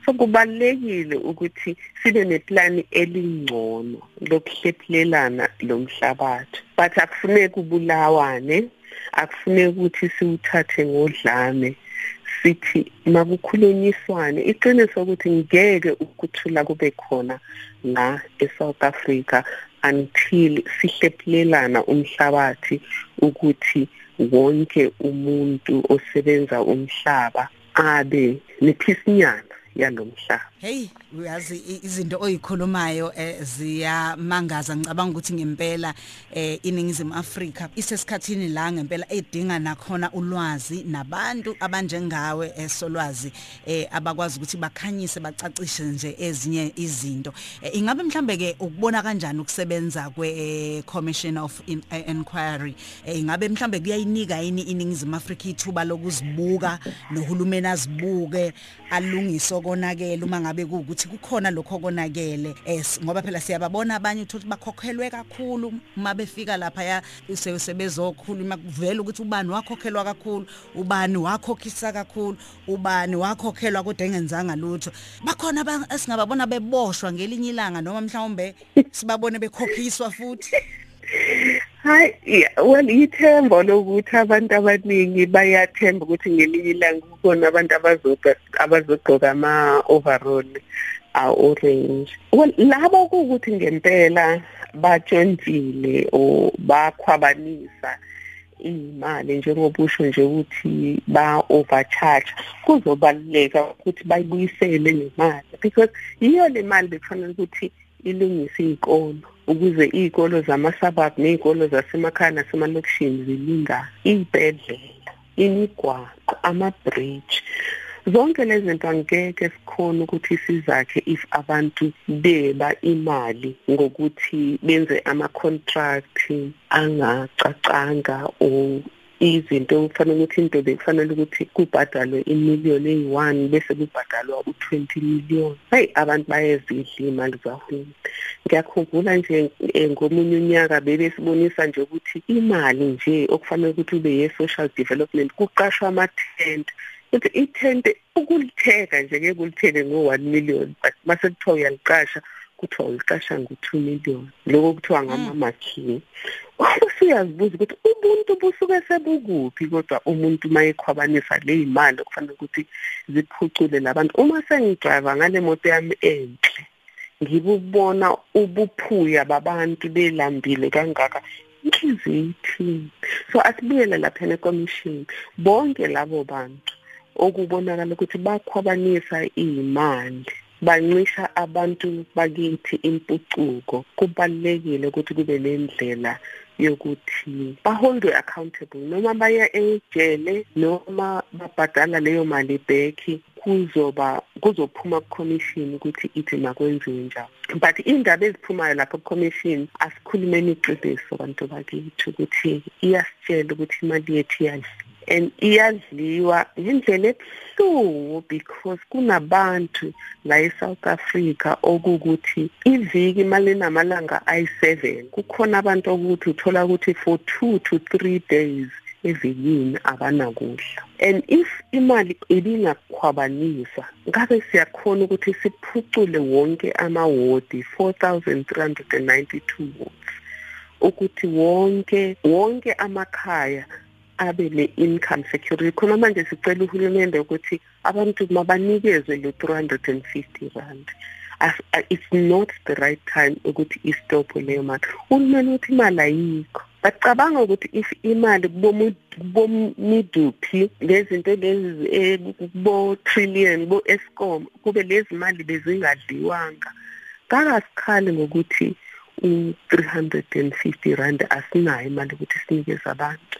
So kubalekile ukuthi sibe neplani elingcono lokuhlephulelana lo mhlabathi. But akufuneki ubulawane akufuneki ukuthi siwuthathe ngodlame. Sithi makukhulunyiswane. Iqiniso ukuthi ngeke ukuthula kube khona la eSouth Africa until sihlephulelana umhlabathi ukuthi wonke umuntu osebenza umhlaba abe nephisinyana yalomhlaba Hey uyazi izinto oyikhulumayo eh, ziyamangaza. Ngicabanga ukuthi ngempela eh, iningizimu Afrika isesikhathini la ngempela edinga nakhona ulwazi nabantu abanjengawe esolwazi eh, abakwazi ukuthi bakhanyise bacacishe nje ezinye izinto. Ingabe mhlambe ke ukubona kanjani ukusebenza kwe Commission of In- Inquiry? Ingabe mhlambe kuyayinika yini iningizimu Afrika ithuba lokuzibuka nohulumeni azibuke alungise konakele uma mangabe kuukuthi kukhona lokho konakele es ngoba phela siyababona abanye uthothi bakhokhelwe kakhulu uma befika lapha sebezokhuluma kuvela ukuthi ubani wakhokhelwa kakhulu ubani wakhokhisa kakhulu ubani wakhokhelwa kodwa engenzanga lutho. Bakhona esingababona beboshwa ngelinye ilanga noma mhlawumbe sibabone bekhokhiswa futhi. Hayi well ithemba lokuthi abantu abaningi bayathemba ukuthi ngelinye ilanga kukhona abantu abazogqoka ama overall a orange well labo ukuthi ngempela batshontshile o bakhwabanisa imali njengoba usho nje ukuthi ba overcharge kuzobaluleka ukuthi bayibuyisele le mali because iyo le mali bekufanele ukuthi ilungise izikolo ukuze izikolo zama-suburb nezikolo zasemakhaya nasemalokishini zilingane iy'bhedlela imigwaqo ama-bridge. Zonke lezi zinto angeke sikhona ukuthi sizakhe if abantu beba imali ngokuthi benze ama-contract angacacanga or izinto kufanele ukuthi into bekufanele ukuthi kubhadalwe imiliyoni eyi-1 bese kubhadalwa u-20 million. Hayi abantu bayezidla imali zahulumeni. Ngiyakhumbula nje eh, ngomunye unyaka bebesibonisa nje ukuthi imali nje okufanele ukuthi ube ye-social development kuqashwa ama-tent. Ukuthi i-tent ukulitheka nje ke kulitheke ngo-1 million but mase kuthiwa uyaliqasha kuthiwa uliqasha ngo-2 million. Lokho kuthiwa ngama-marking usuyazibuza ukuthi ubuntu busuke sebukuphi kodwa umuntu mayekhwabanisa ley'mali okufanele ukuthi ziphucule labantu uma sengidrayiva ngale moto yami enhle ngibubona ubuphuya babantu belambile kangaka inhliziyo ithini so asibuyele laphana ekomishini bonke labo bantu okubonakala ukuthi bakhwabanisa iy'mali bancisha abantu bakithi impucuko kubalekile ukuthi kube nendlela yokuthi baholdwe accountable. Noma baya ejele noma babhadala leyo mali back kuzoba kuzophuma ku-commission ukuthi ithi makwenziwe njalo. But indaba eziphumayo lapho ku-commission asikhulumeni iqiniso bantu bakithi ukuthi iyasitshela ukuthi imali yethu iyadla. And iyadliwa. Ngendlela ebuhlungu because kunabantu la eSouth Africa okukuthi iviki imali enamalanga ayi7 kukhona abantu okuthi uthola ukuthi for 2 to 3 days evikini abanakudla and if imali ibingakhwabanisa ngabe siyakhona ukuthi siphucule wonke amawodi 4392 wards ukuthi wonke wonke amakhaya abe ne-income security. Khona manje sicela uhulumende ukuthi abantu mabanikezwe le 350 rand. It's not the right time ukuthi istophe leyo mali. Uhulumeni uthi imali ayikho. Bacabanga ukuthi if imali kubomiduphi lezinto lezi bo-trillion bo-escom kube lezi mali bezingadliwanga. Kakasikhali ngokuthi u-350 rand asinayo imali ukuthi sinikeze abantu.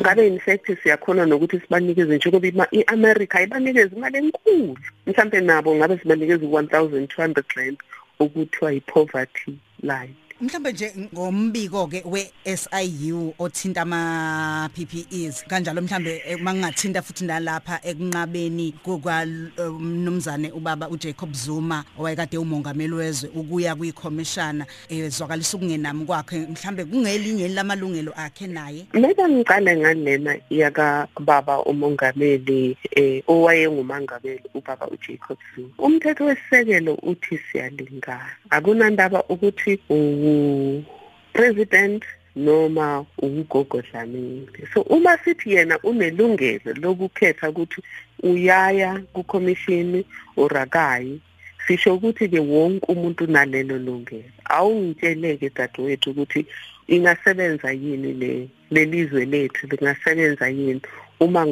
Ngabe in fact siyakhona nokuthi sibanikeze njengoba i-America ibanikeza imali enkulu mhlambe nabo ngabe sibanikeza u1200 rand okuthiwa i-poverty line. Mhlambe nje ngombiko ke we-SIU othinta ama PPEs kanjalo mhlambe eh, mangingathinta futhi nalapha ekunqabeni kukamnumzane um, ubaba uJacob Zuma owayekade umongameli wezwe ukuya kwikhomishana ezwakalisa ukungenami kwakhe. Mhlambe kungelinye lamalungelo akhe naye? Meka ngiqale ngalena yaka baba umongameli eh owayengumangameli ubaba uJacob Zuma. Umthetho wesisekelo uthi siyalingana. Akunandaba ukuthi president noma ugogo Dlamini so uma sithi yena unelungelo lokukhetha ukuthi uyaya kucommission urakayi sisho ukuthi ke wonke umuntu nalelo lungelo. Awungitsheleke dadewethu ukuthi ingasebenza yini le lelizwe lethu lingasebenza yini uma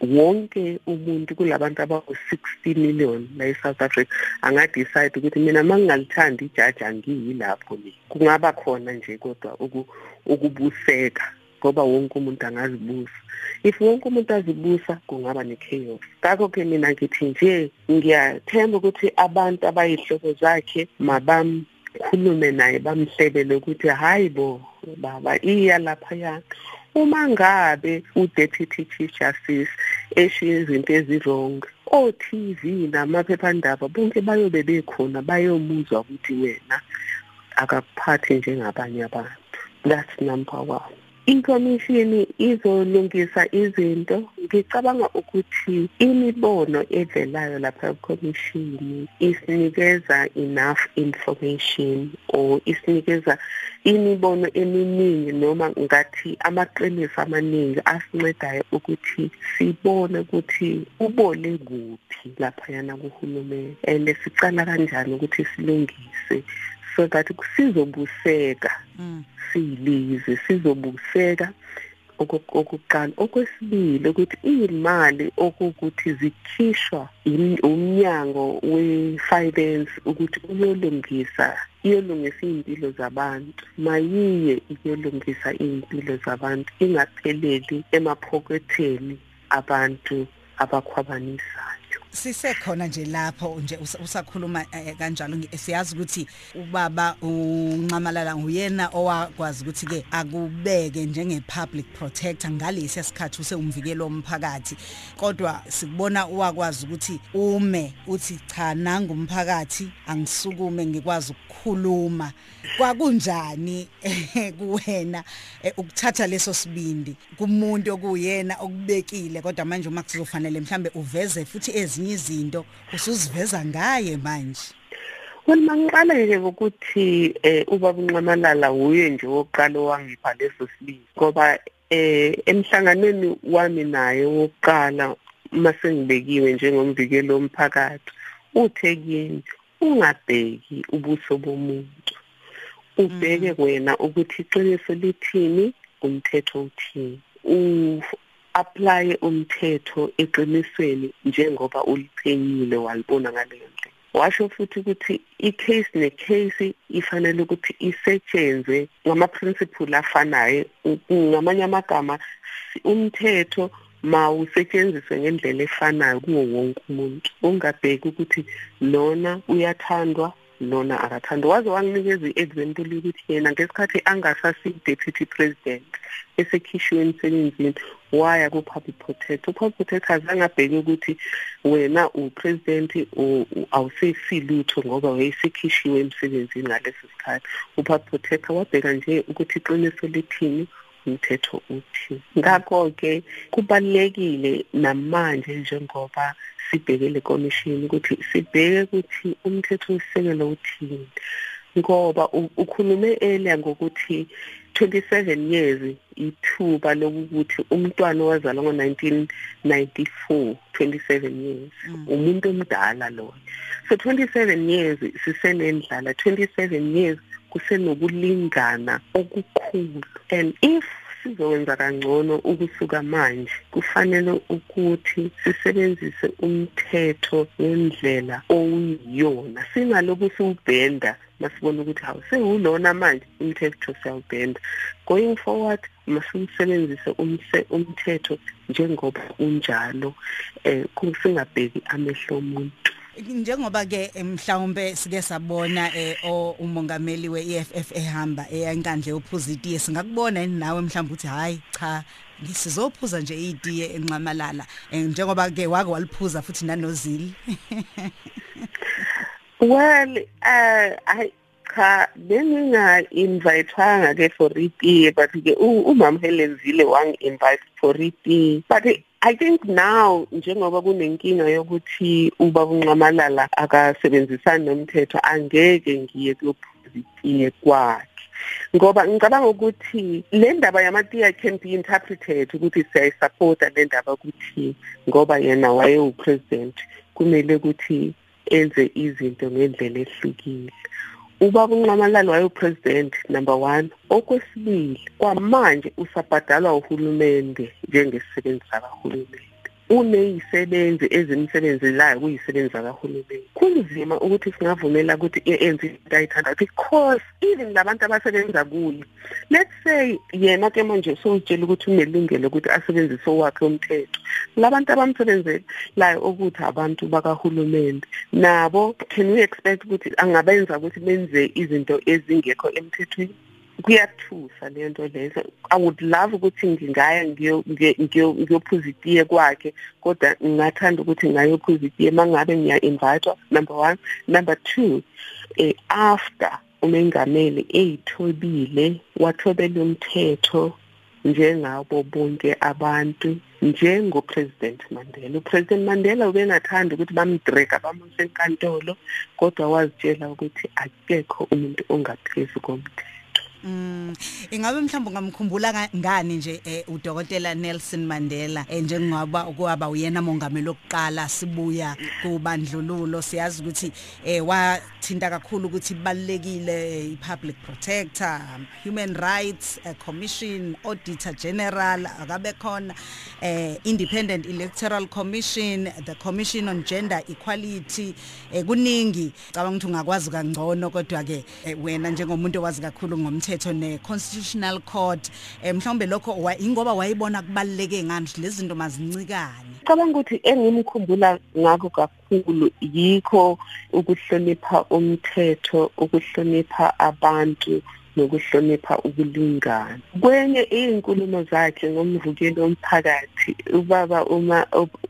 wonke umuntu kulabantu abawu-60 million la e-South Africa angadecide ukuthi mina mangingalithandi ijaji angiyilapho mina kungaba khona nje kodwa ukubuseka ngoba wonke umuntu angazibusa. If wonke umuntu azibusa kungaba ne-chaos. Ngakho-ke mina ngithi nje ngiyathemba ukuthi abantu abayihlobo zakhe mabamkhulume naye bamhlebele ukuthi hayi bo baba iya laphaya uma ngabe u-deputy chief justice eshiye izinto ezirong o-TV namaphephandaba bonke bayobe bekhona bayomuzwa ukuthi wena akakuphathi njengabanye abantu. That's number 1 Inkomishini izolungisa izinto. Ngicabanga ukuthi imibono evelayo lapha ekomishini isinikeza enough information or isinikeza imibono eminingi noma ngathi amaqiniso amaningi asincedayo ukuthi sibone ukuthi ubole kuphi laphayana kuhulumeni and sicala kanjani ukuthi silungise so that sizobuseka. Mm. siyilizwe sizobuseka. Okokuqala okwesibili ukuthi imali okukuthi zikhishwa umnyango we-finance ukuthi uyolungisa iyolungisa iy'mpilo zabantu. Mayiye iyolungisa iy'mpilo zabantu ingapheleli emaphoketheni abantu abakhwabanisayo sisekhona nje lapho nje usakhuluma eh, kanjalo. Siyazi ukuthi ubaba uncamalala nguyena owakwazi ukuthi ke akubeke njenge public protector ngalesi sikhathi usewumvikelo womphakathi. Kodwa sikubona uwakwazi ukuthi ume uthi cha nanga umphakathi angisukume ngikwazi ukukhuluma. Kwakunjani kuwena eh, ukuthatha leso sibindi kumuntu okuyena okubekile? Kodwa manje uma kuzofanele mhlambe uveze futhi ezinye ezinye izinto usuziveza ngaye manje Well mangiqala nje ukuthi eh ubaba unqamalala uye nje wokuqala owangipha leso sibili ngoba eh emhlanganweni wami naye wokuqala mase ngibekiwe njengomvikelo womphakathi uthekini ungabheki ubuso bomuntu ubheke mm. wena ukuthi iqiniso lithini umthetho uthini apply umthetho eqinisweni njengoba uliphenyile walibona ngaleyo ndlela washo futhi ukuthi i-case ne-case ifanele ukuthi isetshenzwe ngama-principle afanayo ngamanye amagama umthetho mawusetshenziswe ngendlela efanayo kuwo wonke umuntu. Ungabheki ukuthi lona uyathandwa lona akathandwa. Waze wanginikeza i-example yokuthi yena ngesikhathi angasasi-deputy president esekhishwe emsebenzini waya ku-public protector u-public protector azange abheke ukuthi wena upresident awusefilutho ngoba wayesekhishiwe emsebenzini ngaleso sikhathi. U-public protector wabheka nje ukuthi iqiniso lithini umthetho uthi. Ngakho-ke kubalulekile namanje njengoba sibhekele komishini ukuthi sibheke ukuthi umthetho wesisekelo uthini. Ngoba ukhulume earlier ngokuthi 27 years ithuba lokuthi umntwana owazalwa ngo1994 27 years. Mm. umuntu omdala loyo. So 27 years sisenendlala. 27 years kusenokulingana okukhulu and if sizokwenza kangcono ukusuka manje. Kufanele ukuthi sisebenzise umthetho ngendlela oyiyona singaloku siwubhenda masibona ukuthi hawu sewulona manje umthetho siyawubhenda. Going forward masiwusebenzise umthetho njengoba unjalo eh kusingabheki amehlo omuntu. Njengoba ke mhlawumbe sike sabona eh umongameli weEFF ehamba eyankandle uphuza itiye singakubona yini nawe mhlawumbe uthi hayi cha ngisizophuza nje itiye enqamalala. Eh, njengoba ke wake waliphuza futhi nanozili. Well uh i cha benginga invitewanga ke for itiye but ke umam Helen Zile wang invite for itiye but I think now njengoba kunenkinga yokuthi ubaba unqamalala akasebenzisani nomthetho angeke ngiye kuyophuzitie kwakhe. Ngoba ngicabanga ukuthi le ndaba yamatiya can be interpreted ukuthi siyayisupporta le ndaba ukuthi ngoba yena wayewu-president kumele ukuthi enze izinto ngendlela ehlukile. Ubaba unqamalala wayepresident number 1 okwesibili kwamanje usabhadalwa uhulumende njengesisebenzi sakahulumende uneyisebenzi ezimsebenzelayo kuyisebenzi kahulumeni kunzima ukuthi singavumela ukuthi enze into ayithanda because even labantu abasebenza kuyo let's say yena ke manje sowutshela ukuthi unelungelo ukuthi asebenzise owakhe umthetho. Labantu abamsebenzelayo ukuthi abantu bakahulumeni nabo can we expect ukuthi angabenza ukuthi benze izinto ezingekho emthethweni? Kuyathusa lento lezo. I would love ukuthi ngingaya ngiyophuza itiye kwakhe kodwa ngingathanda ukuthi ngayophuza itiye mangabe ngiya invite number 1 number 2 eh after umengameli eyithobile wathobela umthetho njengabo bonke abantu njengopresident Mandela. Upresident Mandela ubengathanda ukuthi bamdreka bamuse enkantolo kodwa wazitshela ukuthi akekho umuntu ongaphezulu komthetho. Ingabe mhlawumbe ngamkhumbula ngani nje eh, udokotela Nelson Mandela eh, njengaba kwaba uyena mongameli oqala sibuya kubandlululo? Siyazi ukuthi eh, wathinta kakhulu ukuthi balekile ipublic protector human rights commission auditor general akabe khona independent electoral commission the commission on gender equality kuningi. Cabanga ukuthi ungakwazi kangcono kodwa ke wena njengomuntu owazi kakhulu ngomthetho umthetho ne constitutional court. Eh, mhlawumbe lokho ingoba wayibona kubaluleke ngani? Lezi zinto mazincikane. Cabanga ukuthi engimkhumbula ngakho kakhulu yikho ukuhlonipha umthetho ukuhlonipha abantu nokuhlonipha ukulingana. Kwenye izinkulumo zakhe ngomvukelo omphakathi ubaba uma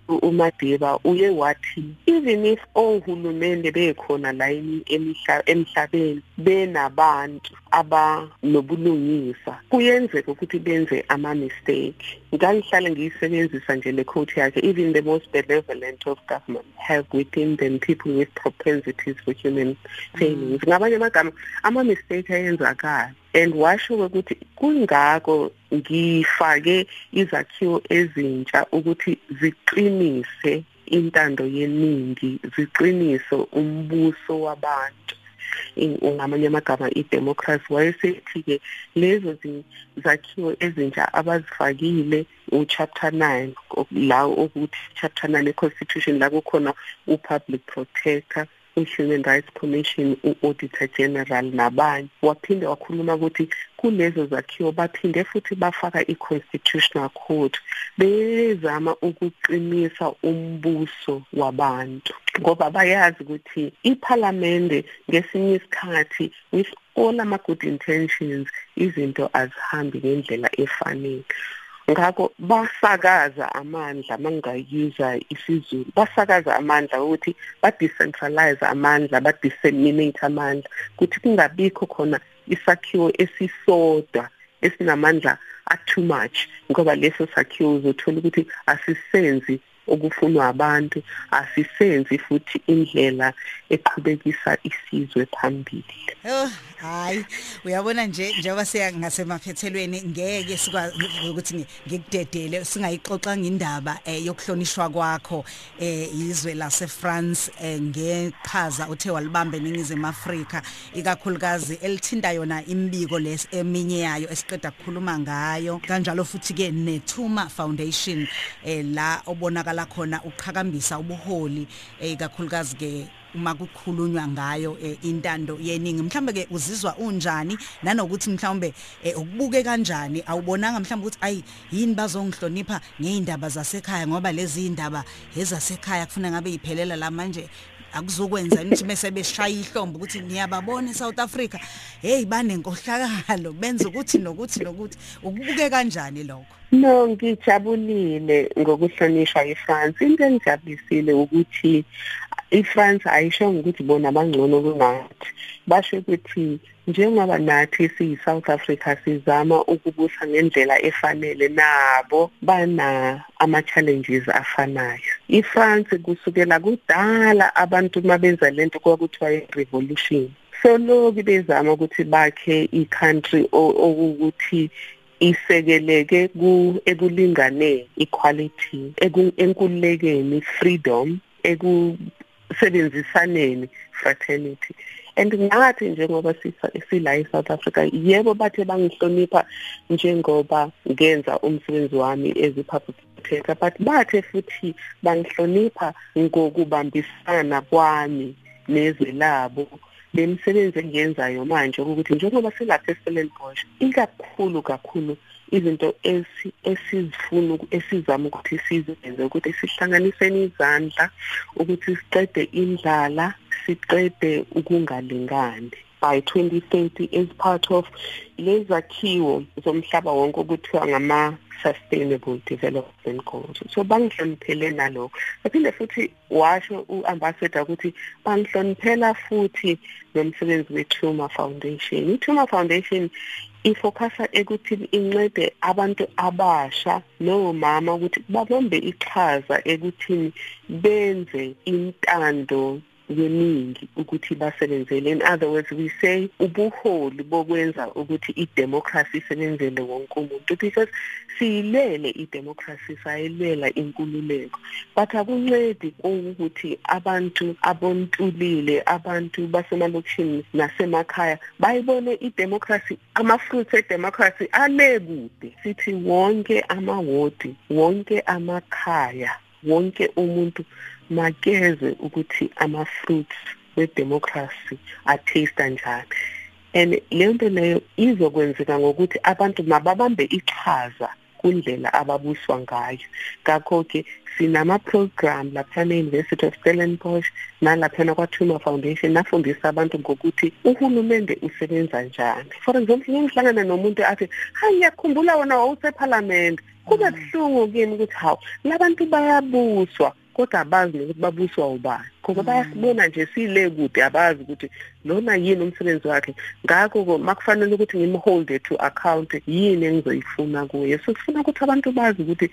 uMadiba uye wathi even if ohulumende bekhona la emhlabeni benabantu abanobulungisa. Kuyenzeka ukuthi benze ama mistake ngangihlale ngiyisebenzisa nje le quote yakhe even the most benevolent of government have within them people with propensities for human failings. Ngabanye amagama ama mistake ayenzakala. And washo ukuthi kungako ngifake izakhiwo ezintsha ukuthi ziqinise intando yeningi ziqinise umbuso wabantu. Ngamanye amagama idemocracy wayesethi ke lezo zakhiwo ezintsha abazifakile uchapter 9 la ukuthi chapter 9 econstitution la kukhona upublic protector. i-Human Rights Commission u-Auditor General nabanye. Waphinde wakhuluma ukuthi kulezo zakhiwo baphinde futhi bafaka i-Constitutional Court bezama ukuqinisa umbuso wabantu. Ngoba bayazi ukuthi iParliament ngesinye isikhathi with all ama good intentions izinto azihambi ngendlela efanele. Ngakho basakaza amandla mangayuza isizulu. Basakaza amandla ukuthi ba decentralize amandla ba disseminate amandla kuthi kungabikho khona isakhiwo esisodwa esinamandla a too much ngoba leso sakhiwo uzothola ukuthi asisenzi okufunwa abantu asisenzi futhi indlela eqhubekisa isizwe phambili. Oh hayi uyabona nje njengoba siya ngasemaphethelweni ngeke sikwazi ngikudedele singayixoxa ngindaba eh, yokuhlonishwa kwakho eh, izwe lase France eh, ngeqhaza uthe walibambe ningizimu Afrika ikakhulukazi elithinta yona imbiko les eminye yayo esiqeda ukukhuluma ngayo. Kanjalo futhi ke neThuma Foundation la obonakala khona uqhakambisa ubuholi ikakhulukazi ke uma kukhulunywa ngayo eh, intando yeningi. Mhlambe ke uzizwa unjani? Nanokuthi mhlambe eh, ukubuke kanjani? Awubonanga mhlambe ukuthi ayi yini bazongihlonipha ngeindaba zasekhaya? Ngoba lezi indaba ezasekhaya kufuna ngabe iphelela la manje akuzokwenza ukuthi bese beshaya ihlombe ukuthi ngiyababona eSouth Africa. Hey banenkohlakalo benza ukuthi nokuthi nokuthi. Ukubuke kanjani lokho? No ngijabulile ngokuhlonishwa eFrance into engijabulisile ukuthi iFrance ayisho ukuthi bona bangcono kunathi. Basho ukuthi njengoba nathi siyiSouth Africa sizama ukubusa ngendlela efanele nabo bana ama challenges afanayo. iFrance kusukela kudala abantu mabenza lento kwakuthiwa i-revolution so lokhu bezama ukuthi bakhe i-country okuthi isekeleke ku ekulingane equality enkululekeni freedom ekusebenzisaneni fraternity. And ngathi njengoba sila eSouth Africa yebo bathe bangihlonipha njengoba ngenza umsebenzi wami as a public protector but bathe futhi bangihlonipha ngokubambisana kwami nezwe labo lemisebenzi engiyenzayo manje ukuthi njengoba silapha eStellenbosch ikakhulu kakhulu izinto esizifuna esizama ukuthi sizenze ukuthi sihlanganiseni izandla ukuthi siqede indlala siqede ukungalingani. By 2030 as part of lezakhiwo zomhlaba wonke okuthiwa ngama sustainable development goals. So bangihloniphele nalokho. Baphinde futhi washo uambassador ukuthi bangihloniphela futhi nomsebenzi weTuma Foundation. iTuma Foundation ifocusa ekuthi incede abantu abasha nomama ukuthi babambe iqhaza ekuthini benze intando yeningi ukuthi basebenzele. In other words we say ubuholi bokwenza ukuthi idemocracy isebenzele wonke umuntu because siyilele idemocracy sayilwela inkululeko. But akuncedi ukuthi abantu abontulile abantu basemalokishini nasemakhaya bayibone idemocracy ama-fruits edemocracy ale kude sithi wonke amawodi wonke amakhaya wonke umuntu makeze ukuthi ama-fruits wedemocracy ataste kanjani and leyo nto leyo izokwenzeka ngokuthi abantu mababambe iqhaza kundlela ababuswa ngayo. Ngakho-ke sinama-program laphana e-university of stellenbosch nalaphana kwaTuma foundation nafundisa abantu ngokuthi uhulumende usebenza njani. For example ngihlangana nomuntu athi hayi ngiyakhumbula wona wawusephalamende kuba buhlungu kimi ukuthi hawu labantu bayabuswa. Kodwa abazi nokuthi babuswa ubani. Ngoba bayasibona nje sile kude abazi ukuthi lona yini umsebenzi wakhe. Ngakho makufanele ukuthi ngimholde to account yini engizoyifuna kuye. So sifuna ukuthi abantu bazi ukuthi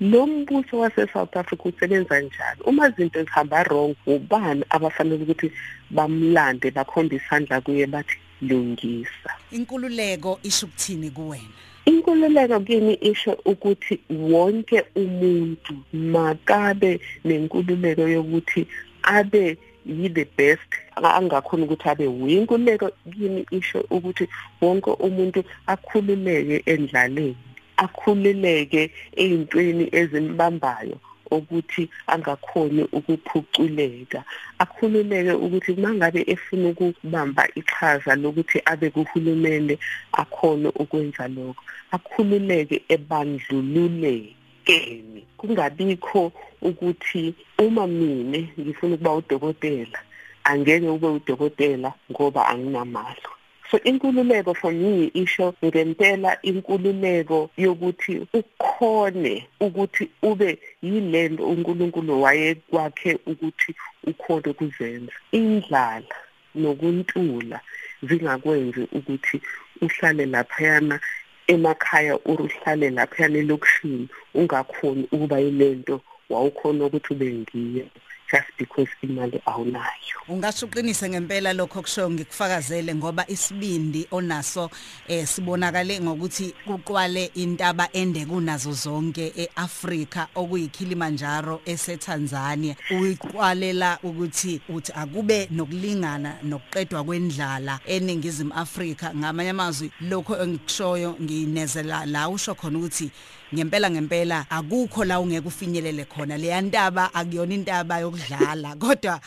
lo mbuso wase-south africa usebenza njani. Uma izinto zihamba wrong ubani abafanele ukuthi bamlande bakhombe isandla kuye bathi lungisa. Inkululeko isho ukuthini kuwena? Inkululeko kimi isho ukuthi wonke umuntu makabe nenkululeko yokuthi abe yi the best angakhona ukuthi abe uyinkululeko. Kimi isho ukuthi wonke umuntu akhululeke endlaleni akhululeke eyintweni ezimbambayo. Ukuthi angakhoni ukuphuculeka. Akhululeke ukuthi mangabe efuna ukubamba iqhaza lokuthi abe kuhulumende akhone ukwenza lokho. Akhululeke ebandlululekeni. Kungabikho ukuthi uma mine ngifuna ukuba udokotela angeke ube udokotela ngoba anginamali. So inkululeko for me isho ngempela inkululeko yokuthi ukhone ukuthi ube yilento uNkulunkulu wayekwakhe ukuthi ukhone kuzenza indlala nokuntula zingakwenzi ukuthi uhlale laphayana emakhaya uruhlale laphayana elokishini ungakhoni ukuba yilento wawukhona ukuthi ube ngiyo. Just because imali awunayo. Ungasho uqinise ngempela lokho kusho ngikufakazele ngoba isibindi onaso eh sibonakale ngokuthi kuqwale intaba ende kunazo zonke eAfrika okuyiKilimanjaro eseTanzania. Uyiqwalela ukuthi uthi akube nokulingana nokuqedwa kwendlala eningizimu Afrika ngamanye amazwi lokho engikushoyo nginezela la usho khona ukuthi ngempela ngempela akukho la ungeke ufinyelele khona. Leya ntaba akuyona intaba yokudlala kodwa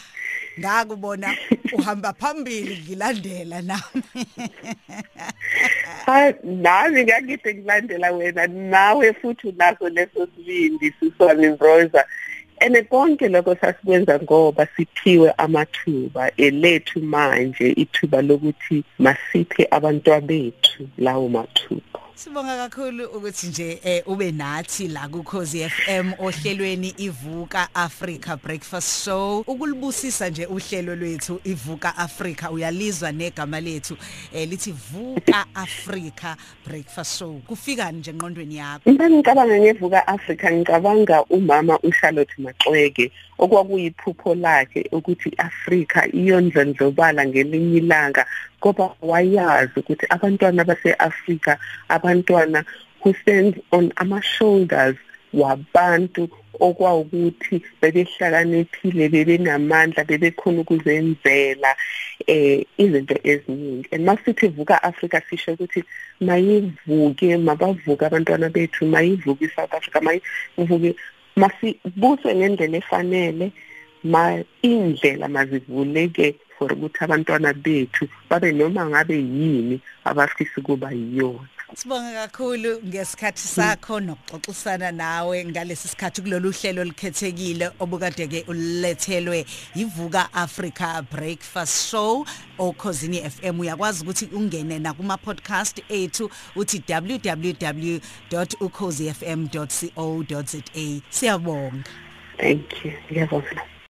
ngakubona uhamba phambili ngilandela nami. Nami ngakide ngilandela wena nawe futhi unaso leso sibindi siswami Rosa ene konke lokho sasikwenza ngoba siphiwe amathuba elethu manje ithuba lokuthi masiphe abantwana bethu lawo mathuba. Sibonga kakhulu ukuthi nje eh, ube nathi la ku Khosi FM ohlelweni ivuka Africa Breakfast Show. Ukulibusisa nje uhlelo lwethu ivuka Africa uyalizwa negama lethu eh, lithi vuka Africa Breakfast Show. Kufika nje engqondweni yakho? Ngicabanga ngevuka Africa ngicabanga umama uCharlotte Maxweke. Okwakuyiphupho lakhe ukuthi Africa iyondlondlobala ngelinye ilanga ngoba wayazi ukuthi abantwana base-Afrika abantwana who stand on ama shoulders wabantu okwawukuthi bebehlakaniphile bebenamandla bebekhona ukuzenzela eh izinto eziningi. And masithi vuka Africa sisho ukuthi mayivuke mabavuke abantwana bethu mayivuke iSouth Africa mayivuke masibuswe ngendlela efanele ma indlela mazivuleke for ukuthi abantwana bethu babe noma ngabe yini abafisa kuba yiyona. Sibonga kakhulu ngesikhathi sakho nokuxoxisana nawe ngalesi sikhathi kulolu hlelo likhethekile obukade ke ulethelwe yivuka Africa Breakfast Show okhosini FM uyakwazi ukuthi ungene na kuma podcast ethu uthi www.ukhosifm.co.za siyabonga. Thank you. Ngiyabonga.